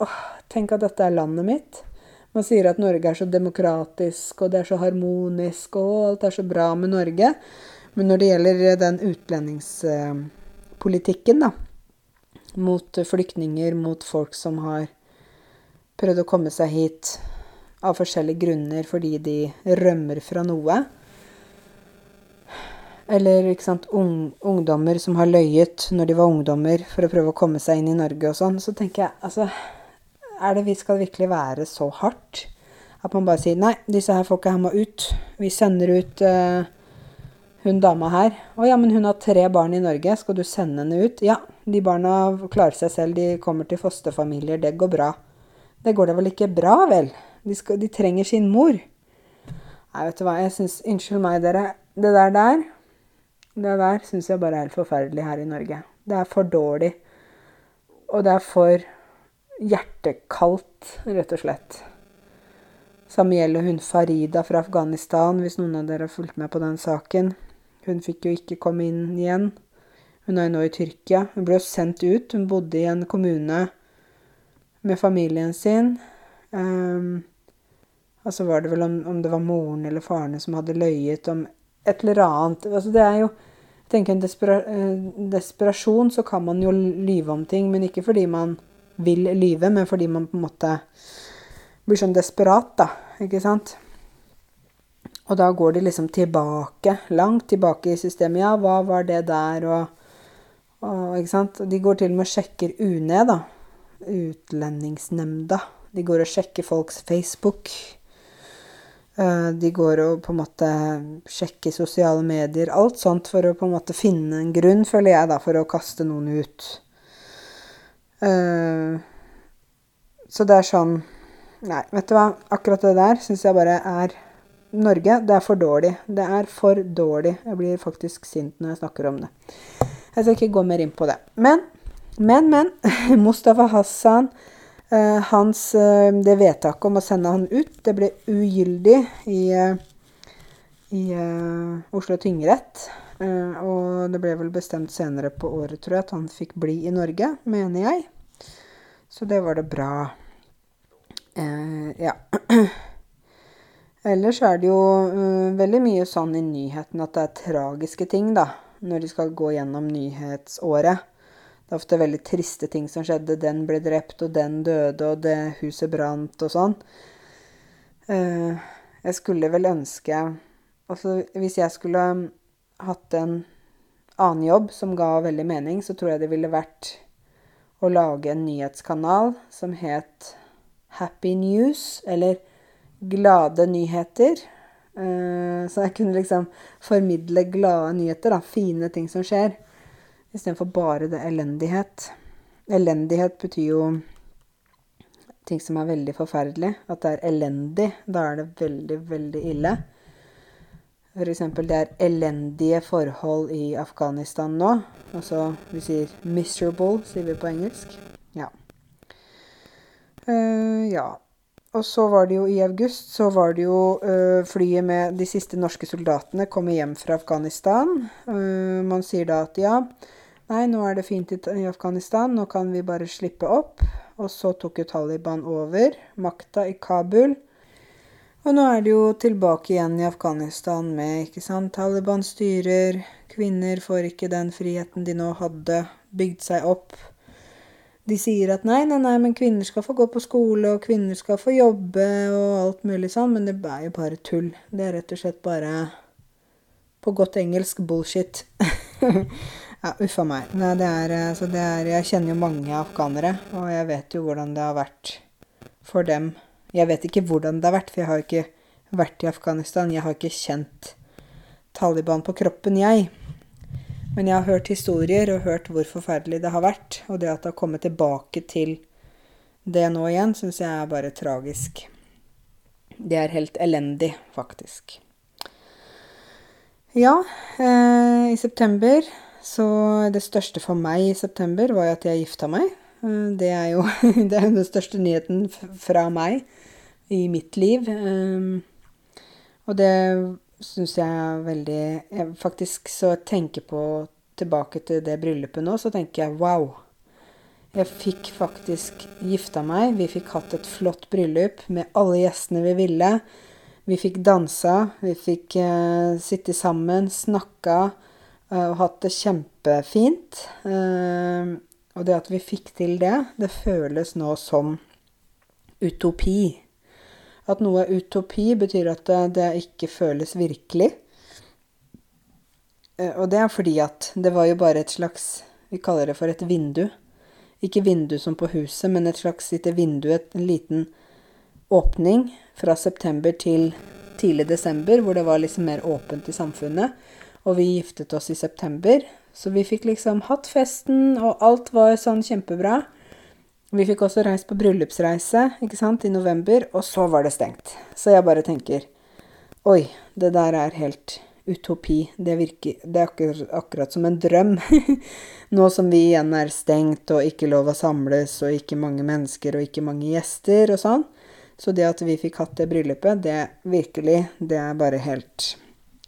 åh, Tenk at dette er landet mitt. Man sier at Norge er så demokratisk, og det er så harmonisk, og alt er så bra med Norge. Men når det gjelder den utlendingspolitikken, da. Mot flyktninger, mot folk som har prøvd å komme seg hit av forskjellige grunner fordi de rømmer fra noe. Eller sant, ung, ungdommer som har løyet når de var ungdommer for å prøve å komme seg inn i Norge og sånn. Så tenker jeg, altså Er det vi skal virkelig være så hardt? At man bare sier nei, disse her folka her må ut. Vi sender ut uh, hun dama her. 'Å ja, men hun har tre barn i Norge. Skal du sende henne ut?' 'Ja, de barna klarer seg selv. De kommer til fosterfamilier. Det går bra.' 'Det går da vel ikke bra, vel? De, skal, de trenger sin mor.' Nei, vet du hva, jeg syns Unnskyld meg, dere. Det der der Det der syns jeg bare er helt forferdelig her i Norge. Det er for dårlig. Og det er for hjertekaldt, rett og slett. Samme gjelder hun Farida fra Afghanistan, hvis noen av dere har fulgt med på den saken. Hun fikk jo ikke komme inn igjen. Hun er jo nå i Tyrkia. Hun ble jo sendt ut. Hun bodde i en kommune med familien sin. Um, og så var det vel om, om, det var moren eller faren som hadde løyet om et eller annet. Altså det er jo jeg tenker en despera eh, desperasjon, så kan man jo lyve om ting. Men ikke fordi man vil lyve, men fordi man på en måte blir sånn desperat, da. Ikke sant? Og da går de liksom tilbake, langt tilbake i systemet. Ja, hva var det der, og, og Ikke sant. De går til og med og sjekker UNE, da. Utlendingsnemnda. De går og sjekker folks Facebook. Eh, de går og på en måte sjekker sosiale medier. Alt sånt for å på en måte finne en grunn, føler jeg, da, for å kaste noen ut. Eh, så det er sånn Nei, vet du hva. Akkurat det der syns jeg bare er Norge, det er for dårlig. Det er for dårlig. Jeg blir faktisk sint når jeg snakker om det. Jeg skal ikke gå mer inn på det. Men, men, men. Mustafa Hassan, uh, hans uh, Det vedtaket om å sende han ut, det ble ugyldig i, uh, i Oslo tingrett. Og det ble vel bestemt senere på året, tror jeg, at han fikk bli i Norge, mener jeg. Så det var det bra. ja. Ellers er det jo uh, veldig mye sånn i nyhetene at det er tragiske ting, da, når de skal gå gjennom nyhetsåret. Det er ofte veldig triste ting som skjedde. Den ble drept, og den døde, og det huset brant, og sånn. Uh, jeg skulle vel ønske Altså, hvis jeg skulle hatt en annen jobb som ga veldig mening, så tror jeg det ville vært å lage en nyhetskanal som het Happy News, eller glade nyheter. Uh, så jeg kunne liksom formidle glade nyheter, da, fine ting som skjer, istedenfor bare det elendighet. Elendighet betyr jo ting som er veldig forferdelig. At det er elendig. Da er det veldig, veldig ille. F.eks. det er elendige forhold i Afghanistan nå. Altså vi sier 'miserable', sier vi på engelsk. Ja. Uh, ja. Og så var det jo i august så var det jo uh, flyet med de siste norske soldatene kommer hjem fra Afghanistan. Uh, man sier da at ja, nei, nå er det fint i Afghanistan, nå kan vi bare slippe opp. Og så tok jo Taliban over makta i Kabul. Og nå er det jo tilbake igjen i Afghanistan med, ikke sant, Taliban styrer, kvinner får ikke den friheten de nå hadde bygd seg opp. De sier at nei, nei, nei, men kvinner skal få gå på skole, og kvinner skal få jobbe og alt mulig sånn, men det er jo bare tull. Det er rett og slett bare på godt engelsk bullshit. ja, uffa meg. Nei, det er, så det er Jeg kjenner jo mange afghanere, og jeg vet jo hvordan det har vært for dem jeg vet ikke hvordan det har vært, for jeg har ikke vært i Afghanistan. Jeg har ikke kjent Taliban på kroppen, jeg. Men jeg har hørt historier og hørt hvor forferdelig det har vært. Og det at det har kommet tilbake til det nå igjen, syns jeg er bare tragisk. Det er helt elendig, faktisk. Ja, eh, i september så Det største for meg i september var at jeg gifta meg. Eh, det er jo det er den største nyheten fra meg i mitt liv. Ehm, og det syns jeg er veldig jeg Faktisk så tenker på tilbake til det bryllupet nå, så tenker jeg wow. Jeg fikk faktisk gifta meg. Vi fikk hatt et flott bryllup med alle gjestene vi ville. Vi fikk dansa, vi fikk uh, sitte sammen, snakka og hatt det kjempefint. Uh, og det at vi fikk til det, det føles nå som utopi. At noe er utopi, betyr at det, ikke føles virkelig. Eh, og det er fordi at det var jo bare et slags Vi kaller det for et vindu. Ikke vindu som på huset, men et slags lite vindu, en liten åpning fra september til tidlig desember, hvor det var liksom mer åpent i samfunnet. Og vi giftet oss i september, så vi fikk liksom hatt festen, og alt var sånn kjempebra. Vi fikk også reist på bryllupsreise ikke sant, i november, og så var det stengt. Så jeg bare tenker Oi, det der er helt utopi. Det virker Det er akkurat, akkurat som en drøm. Nå som vi igjen er stengt og ikke lov å samles og ikke mange mennesker og ikke mange gjester og sånn. Så det at vi fikk hatt det bryllupet, det virkelig Det er bare helt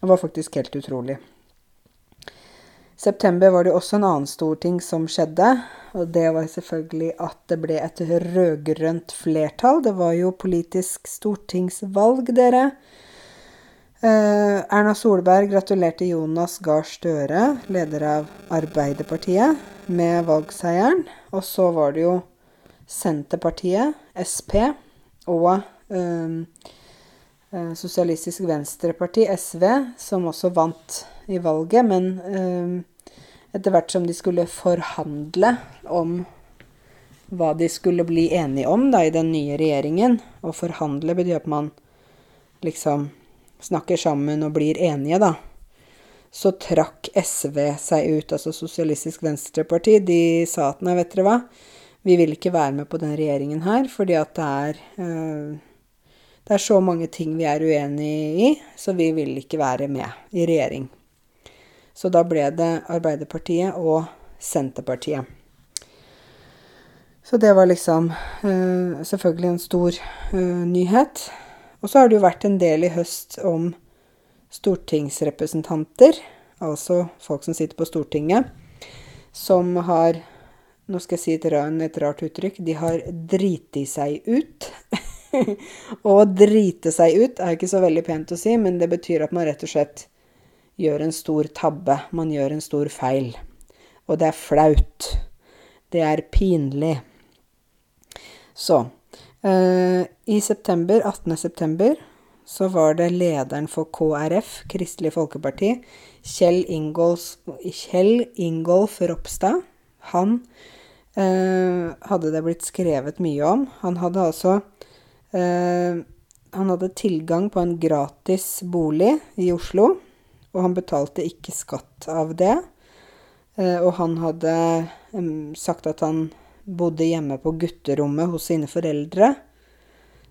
Det var faktisk helt utrolig september var det også en annen stor ting som skjedde. Og det var selvfølgelig at det ble et rød-grønt flertall. Det var jo politisk stortingsvalg, dere. Eh, Erna Solberg gratulerte Jonas Gahr Støre, leder av Arbeiderpartiet, med valgseieren. Og så var det jo Senterpartiet, Sp, og eh, eh, Sosialistisk Venstreparti, SV, som også vant i valget. Men eh, etter hvert som de skulle forhandle om hva de skulle bli enige om da, i den nye regjeringen. Og forhandle betyr at man liksom snakker sammen og blir enige, da. Så trakk SV seg ut, altså Sosialistisk Venstreparti. De sa at nei, vet dere hva, vi vil ikke være med på den regjeringen her, fordi at det er øh, Det er så mange ting vi er uenig i, så vi vil ikke være med i regjering. Så da ble det Arbeiderpartiet og Senterpartiet. Så det var liksom uh, selvfølgelig en stor uh, nyhet. Og så har det jo vært en del i høst om stortingsrepresentanter, altså folk som sitter på Stortinget, som har Nå skal jeg si et, et rart uttrykk. De har driti seg ut. Å drite seg ut er ikke så veldig pent å si, men det betyr at man rett og slett gjør en stor tabbe. Man gjør en stor feil. Og det er flaut. Det er pinlig. Så eh, I september, 18. september, så var det lederen for KrF, Kristelig Folkeparti, Kjell, Ingolf, Kjell Ingolf Ropstad. Han eh, hadde det blitt skrevet mye om. Han hadde altså eh, Han hadde tilgang på en gratis bolig i Oslo og han betalte ikke skatt av det. Eh, og han hadde sagt at han bodde hjemme på gutterommet hos sine foreldre,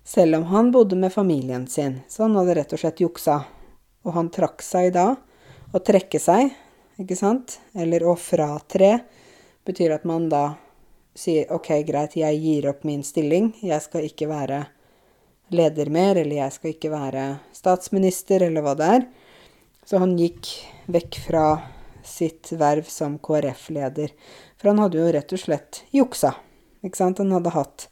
selv om han bodde med familien sin. Så han hadde rett og slett juksa Og han trakk seg da. Å trekke seg, ikke sant, eller å fratre, betyr at man da sier OK, greit, jeg gir opp min stilling. Jeg skal ikke være leder mer, eller jeg skal ikke være statsminister, eller hva det er. Så han gikk vekk fra sitt verv som KrF-leder. For han hadde jo rett og slett juksa. Ikke sant? Han hadde hatt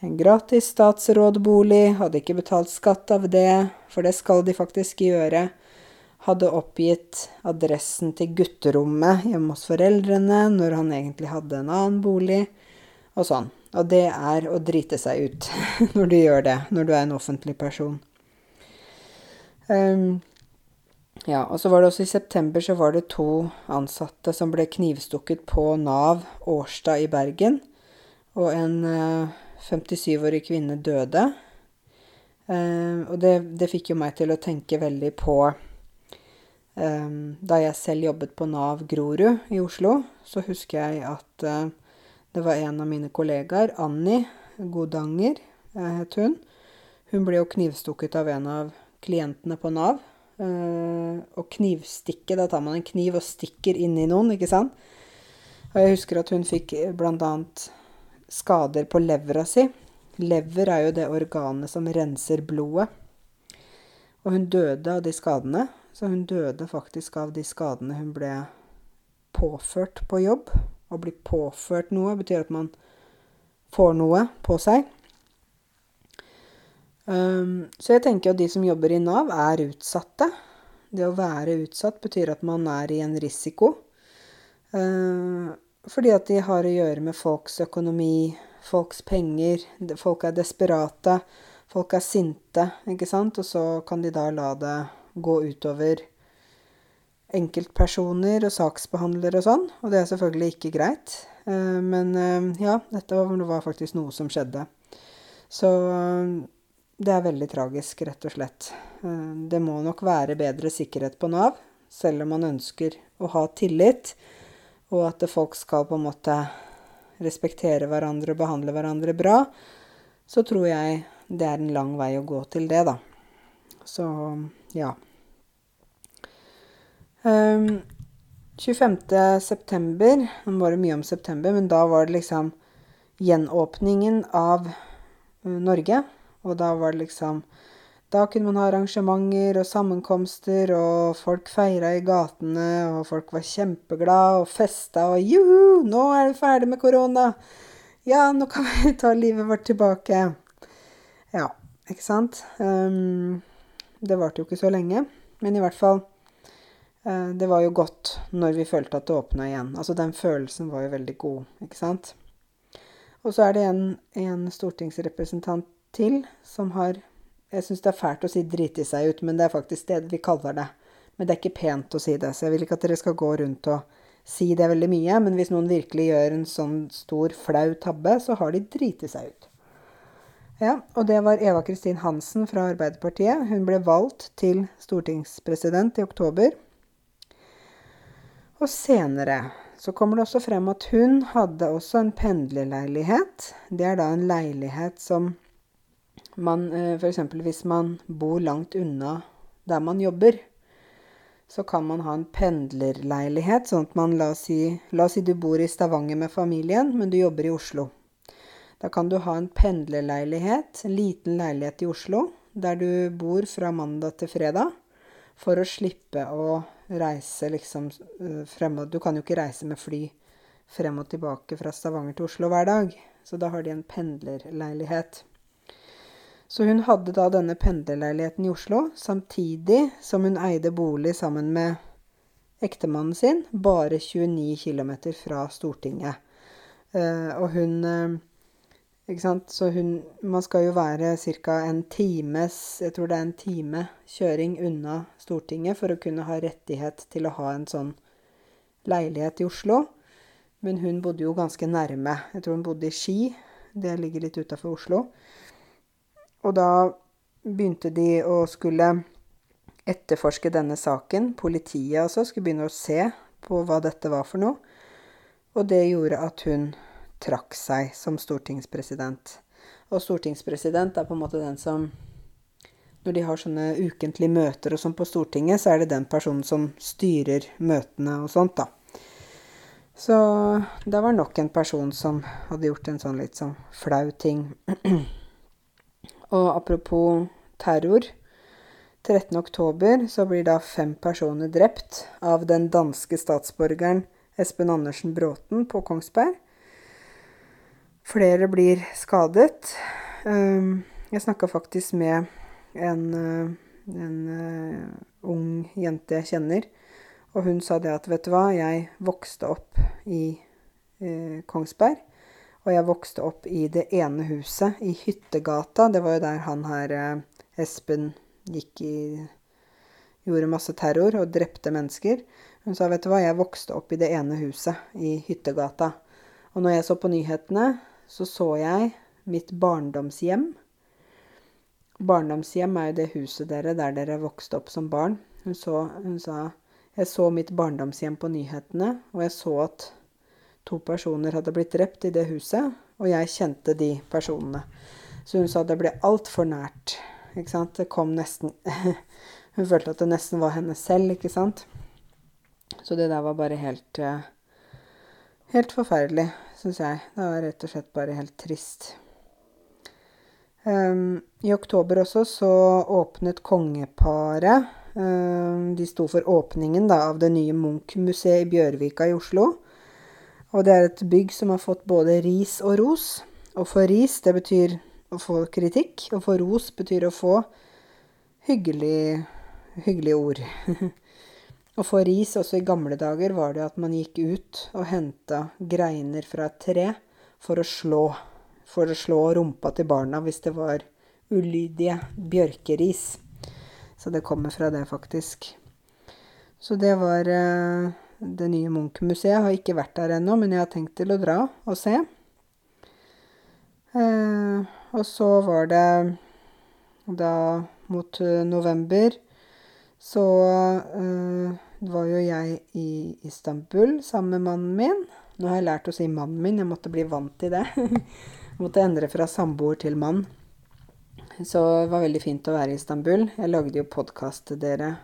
en gratis statsrådbolig, hadde ikke betalt skatt av det, for det skal de faktisk gjøre. Hadde oppgitt adressen til gutterommet hjemme hos foreldrene når han egentlig hadde en annen bolig, og sånn. Og det er å drite seg ut når du gjør det, når du er en offentlig person. Um, ja, og så var det også i september så var det to ansatte som ble knivstukket på Nav Årstad i Bergen. Og en uh, 57-årig kvinne døde. Uh, og det, det, fikk jo meg til å tenke veldig på um, Da jeg selv jobbet på Nav Grorud i Oslo, så husker jeg at det var en av mine kollegaer, Annie Godanger eh, het hun. Hun ble jo knivstukket av en av klientene på Nav. Eh, og knivstikke, da tar man en kniv og stikker inn i noen, ikke sant? Og jeg husker at hun fikk bl.a. skader på levra si. Lever er jo det organet som renser blodet. Og hun døde av de skadene. Så hun døde faktisk av de skadene hun ble påført på jobb. Å bli påført noe betyr at man får noe på seg. Um, så jeg tenker at de som jobber i Nav, er utsatte. Det å være utsatt betyr at man er i en risiko. Uh, fordi at de har å gjøre med folks økonomi, folks penger. Folk er desperate. Folk er sinte, ikke sant? Og så kan de da la det gå utover enkeltpersoner og saksbehandlere og sånn, og det er selvfølgelig ikke greit. Eh, men ja, dette var faktisk noe som skjedde. Så det er veldig tragisk, rett og slett. Det må nok være bedre sikkerhet på Nav, selv om man ønsker å ha tillit, og at folk skal på en måte respektere hverandre og behandle hverandre bra, så tror jeg det er en lang vei å gå til det, da. Så ja. Um, ehm, 25. september Nå var det mye om september, men da var det liksom gjenåpningen av uh, Norge. Og da var det liksom Da kunne man ha arrangementer og sammenkomster, og folk feira i gatene, og folk var kjempeglade og festa og juhu, nå er vi ferdig med korona! Ja, nå kan vi ta livet vårt tilbake. Ja, ikke sant? Um, det varte jo ikke så lenge, men i hvert fall Eh, det var jo godt når vi følte at det åpna igjen. Altså den følelsen var jo veldig god, ikke sant. Og så er det en, en stortingsrepresentant til som har Jeg syns det er fælt å si 'driti seg ut', men det er faktisk det vi kaller det. Men det er ikke pent å si det, så jeg vil ikke at dere skal gå rundt og si det veldig mye. Men hvis noen virkelig gjør en sånn stor, flau tabbe, så har de driti seg ut. Ja, og det var Eva Kristin Hansen fra Arbeiderpartiet. Hun ble valgt til stortingspresident i oktober. Og senere så kommer det også frem at hun hadde også en pendlerleilighet. Det er da en leilighet som man eh, F.eks. hvis man bor langt unna der man jobber, så kan man ha en pendlerleilighet. Sånn at man la oss, si, la oss si du bor i Stavanger med familien, men du jobber i Oslo. Da kan du ha en pendlerleilighet, en liten leilighet i Oslo, der du bor fra mandag til fredag, for å slippe å reise liksom eh, frem og Du kan jo ikke reise med fly frem og tilbake fra Stavanger til Oslo hver dag. Så da har de en pendlerleilighet. Så hun hadde da denne pendlerleiligheten i Oslo, samtidig som hun eide bolig sammen med ektemannen sin, bare 29 km fra Stortinget. Uh, og hun uh, ikke sant? Så hun Man skal jo være ca. en times Jeg tror det er en time kjøring unna Stortinget for å kunne ha rettighet til å ha en sånn leilighet i Oslo. Men hun bodde jo ganske nærme. Jeg tror hun bodde i Ski. Det ligger litt utafor Oslo. Og da begynte de å skulle etterforske denne saken. Politiet altså skulle begynne å se på hva dette var for noe. Og det gjorde at hun trakk seg som stortingspresident. Og stortingspresident er på en måte den som når de har sånne ukentlige møter og sånn på Stortinget, så er det den personen som styrer møtene og sånt, da. Så det var nok en person som hadde gjort en sånn litt sånn flau ting. og apropos terror. 13.10 så blir da fem personer drept av den danske statsborgeren Espen Andersen Bråten på Kongsberg. Flere blir skadet. Ehm, jeg snakka faktisk med en, eh, en uh, ung jente jeg kjenner, og hun sa det at vet du hva, jeg vokste opp i uh, Kongsberg. Og jeg vokste opp i det ene huset i Hyttegata. Det var jo der han her uh, Espen gikk i Gjorde masse terror og drepte mennesker. Hun sa vet du hva, jeg vokste opp i det ene huset i Hyttegata. Og når jeg så på nyhetene, så så jeg mitt barndomshjem. Barndomshjem er jo det huset dere der dere vokste opp som barn. Hun, så, hun sa jeg så mitt barndomshjem på nyhetene, og jeg så at to personer hadde blitt drept i det huset, og jeg kjente de personene. Så hun sa det ble altfor nært. Ikke sant? Det kom nesten Hun følte at det nesten var henne selv, ikke sant? Så det der var bare helt uh, Helt forferdelig, syns jeg. Det var rett og slett bare helt trist. Um, I oktober også så åpnet kongeparet um, De sto for åpningen da, av det nye Munch-museet i Bjørvika i Oslo. Og det er et bygg som har fått både ris og ros. Å få ris, det betyr å få kritikk, og få ros betyr å få hyggelig, hyggelige ord. å få ris også i gamle dager var det at man gikk ut og henta greiner fra et tre for å slå. For å slå rumpa til barna hvis det var ulydige bjørkeris. Så det kommer fra det, faktisk. Så det var uh, det nye Munch-museet. Har ikke vært der ennå, men jeg har tenkt til å dra og se. Eh, og så var det da mot uh, november så var jo jeg i Istanbul sammen med mannen min. Nå har jeg lært å si mannen min, jeg måtte bli vant til det. jeg måtte endre fra samboer til mann. Så det var veldig fint å være i Istanbul. Jeg lagde jo podkast til dere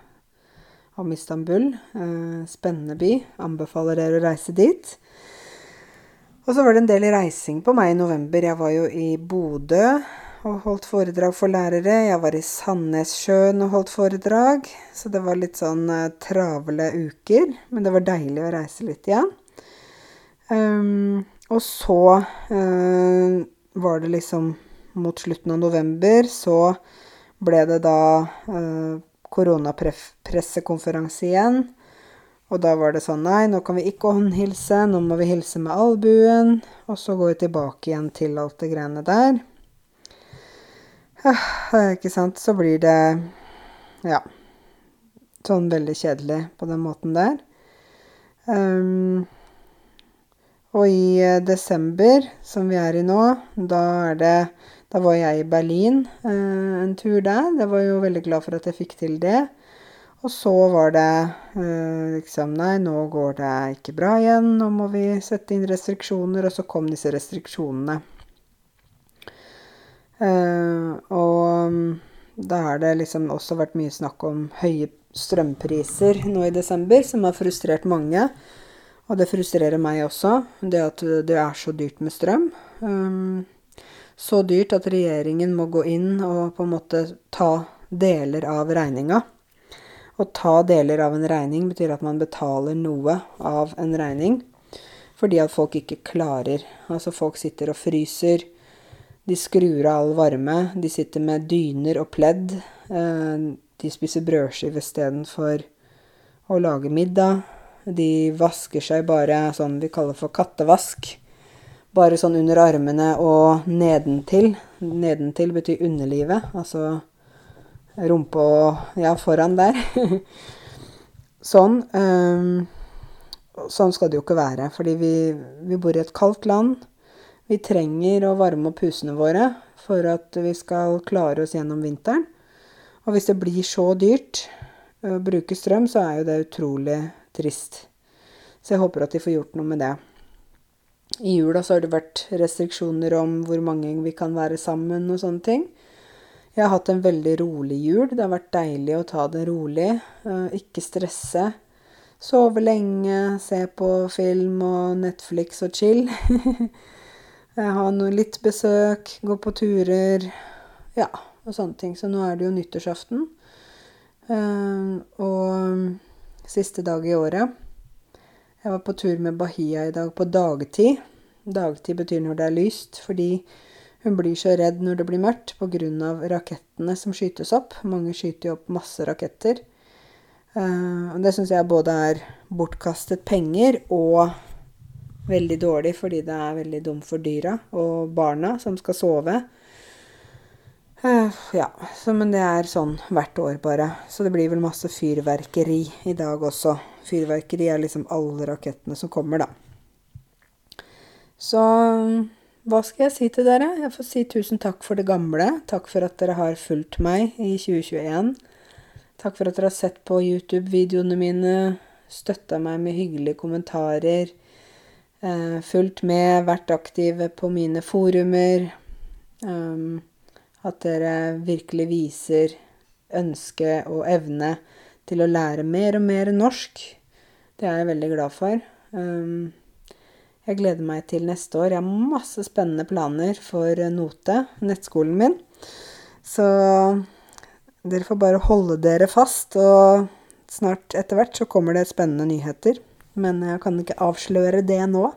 om Istanbul. Eh, spennende by. Anbefaler dere å reise dit. Og så var det en del reising på meg i november. Jeg var jo i Bodø og holdt foredrag for lærere. Jeg var i Sandnessjøen og holdt foredrag. Så det var litt sånn uh, travle uker. Men det var deilig å reise litt igjen. Um, og så uh, var det liksom mot slutten av november så ble det da uh, koronapressekonferanse igjen. Og da var det sånn Nei, nå kan vi ikke håndhilse. Nå må vi hilse med albuen. Og så går vi tilbake igjen til alt det greiene der. Ikke sant. Så blir det ja sånn veldig kjedelig på den måten der. Um, og i eh, desember, som vi er i nå, da er det Da var jeg i Berlin eh, en tur der. Jeg var jo veldig glad for at jeg fikk til det. Og så var det eh, liksom Nei, nå går det ikke bra igjen. Nå må vi sette inn restriksjoner. Og så kom disse restriksjonene. Eh, og mm, da har det liksom også vært mye snakk om høye strømpriser nå i desember, som har frustrert mange. Og det frustrerer meg også, det at det er så dyrt med strøm. Um, så dyrt at regjeringen må gå inn og på en måte ta deler av regninga. Å ta deler av en regning betyr at man betaler noe av en regning fordi at folk ikke klarer. Altså folk sitter og fryser de skrur av all varme. De sitter med dyner og pledd. Eh, de spiser brødskive istedenfor å lage middag. De vasker seg bare sånn vi kaller for kattevask. Bare sånn under armene og nedentil. Nedentil betyr underlivet, altså rumpe og ja, foran der. sånn. Um, sånn skal det jo ikke være, fordi vi, vi bor i et kaldt land. Vi trenger å varme opp husene våre for at vi skal klare oss gjennom vinteren. Og hvis det blir så dyrt å bruke strøm, så er jo det utrolig trist. Så jeg håper at de får gjort noe med det. I jula så har det vært restriksjoner om hvor mange vi kan være sammen og sånne ting. Jeg har hatt en veldig rolig jul. Det har vært deilig å ta det rolig. Uh, ikke stresse. Sove lenge, se på film og Netflix og chill. Har noe litt besøk, gå på turer. Ja, og sånne ting. Så nå er det jo nyttårsaften. Uh, og siste dag i året. Jeg var på tur med Bahia i dag på dagtid. Dagtid betyr når det er lyst, fordi hun blir så redd når det blir mørkt pga. rakettene som skytes opp. Mange skyter jo opp masse raketter. Uh, og det syns jeg både er bortkastet penger og veldig dårlig fordi det er veldig dumt for dyra og barna som skal sove. Uh, ja, så, men det er sånn hvert år, bare. Så det blir vel masse fyrverkeri i dag også. Fyrverkeri er liksom alle rakettene som kommer, da. Så hva skal jeg si til dere? Jeg får si tusen takk for det gamle. Takk for at dere har fulgt meg i 2021. Takk for at dere har sett på YouTube-videoene mine, støtta meg med hyggelige kommentarer, eh, fulgt med, vært aktive på mine forumer. Um, at dere virkelig viser ønske og evne til å lære mer og mer norsk. Det er jeg veldig glad for. Um, jeg gleder meg til neste år. Jeg har masse spennende planer for Note, nettskolen min. Så dere får bare holde dere fast, og snart etter hvert så kommer det spennende nyheter. Men jeg kan ikke avsløre det nå.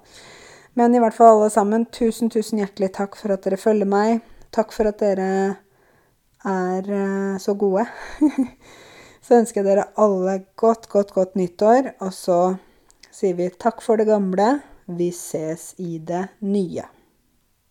Men i hvert fall alle sammen, tusen, tusen hjertelig takk for at dere følger meg. Takk for at dere er uh, så gode. så ønsker jeg dere alle godt, godt, godt nyttår. Og så sier vi takk for det gamle. Vi ses i det nye.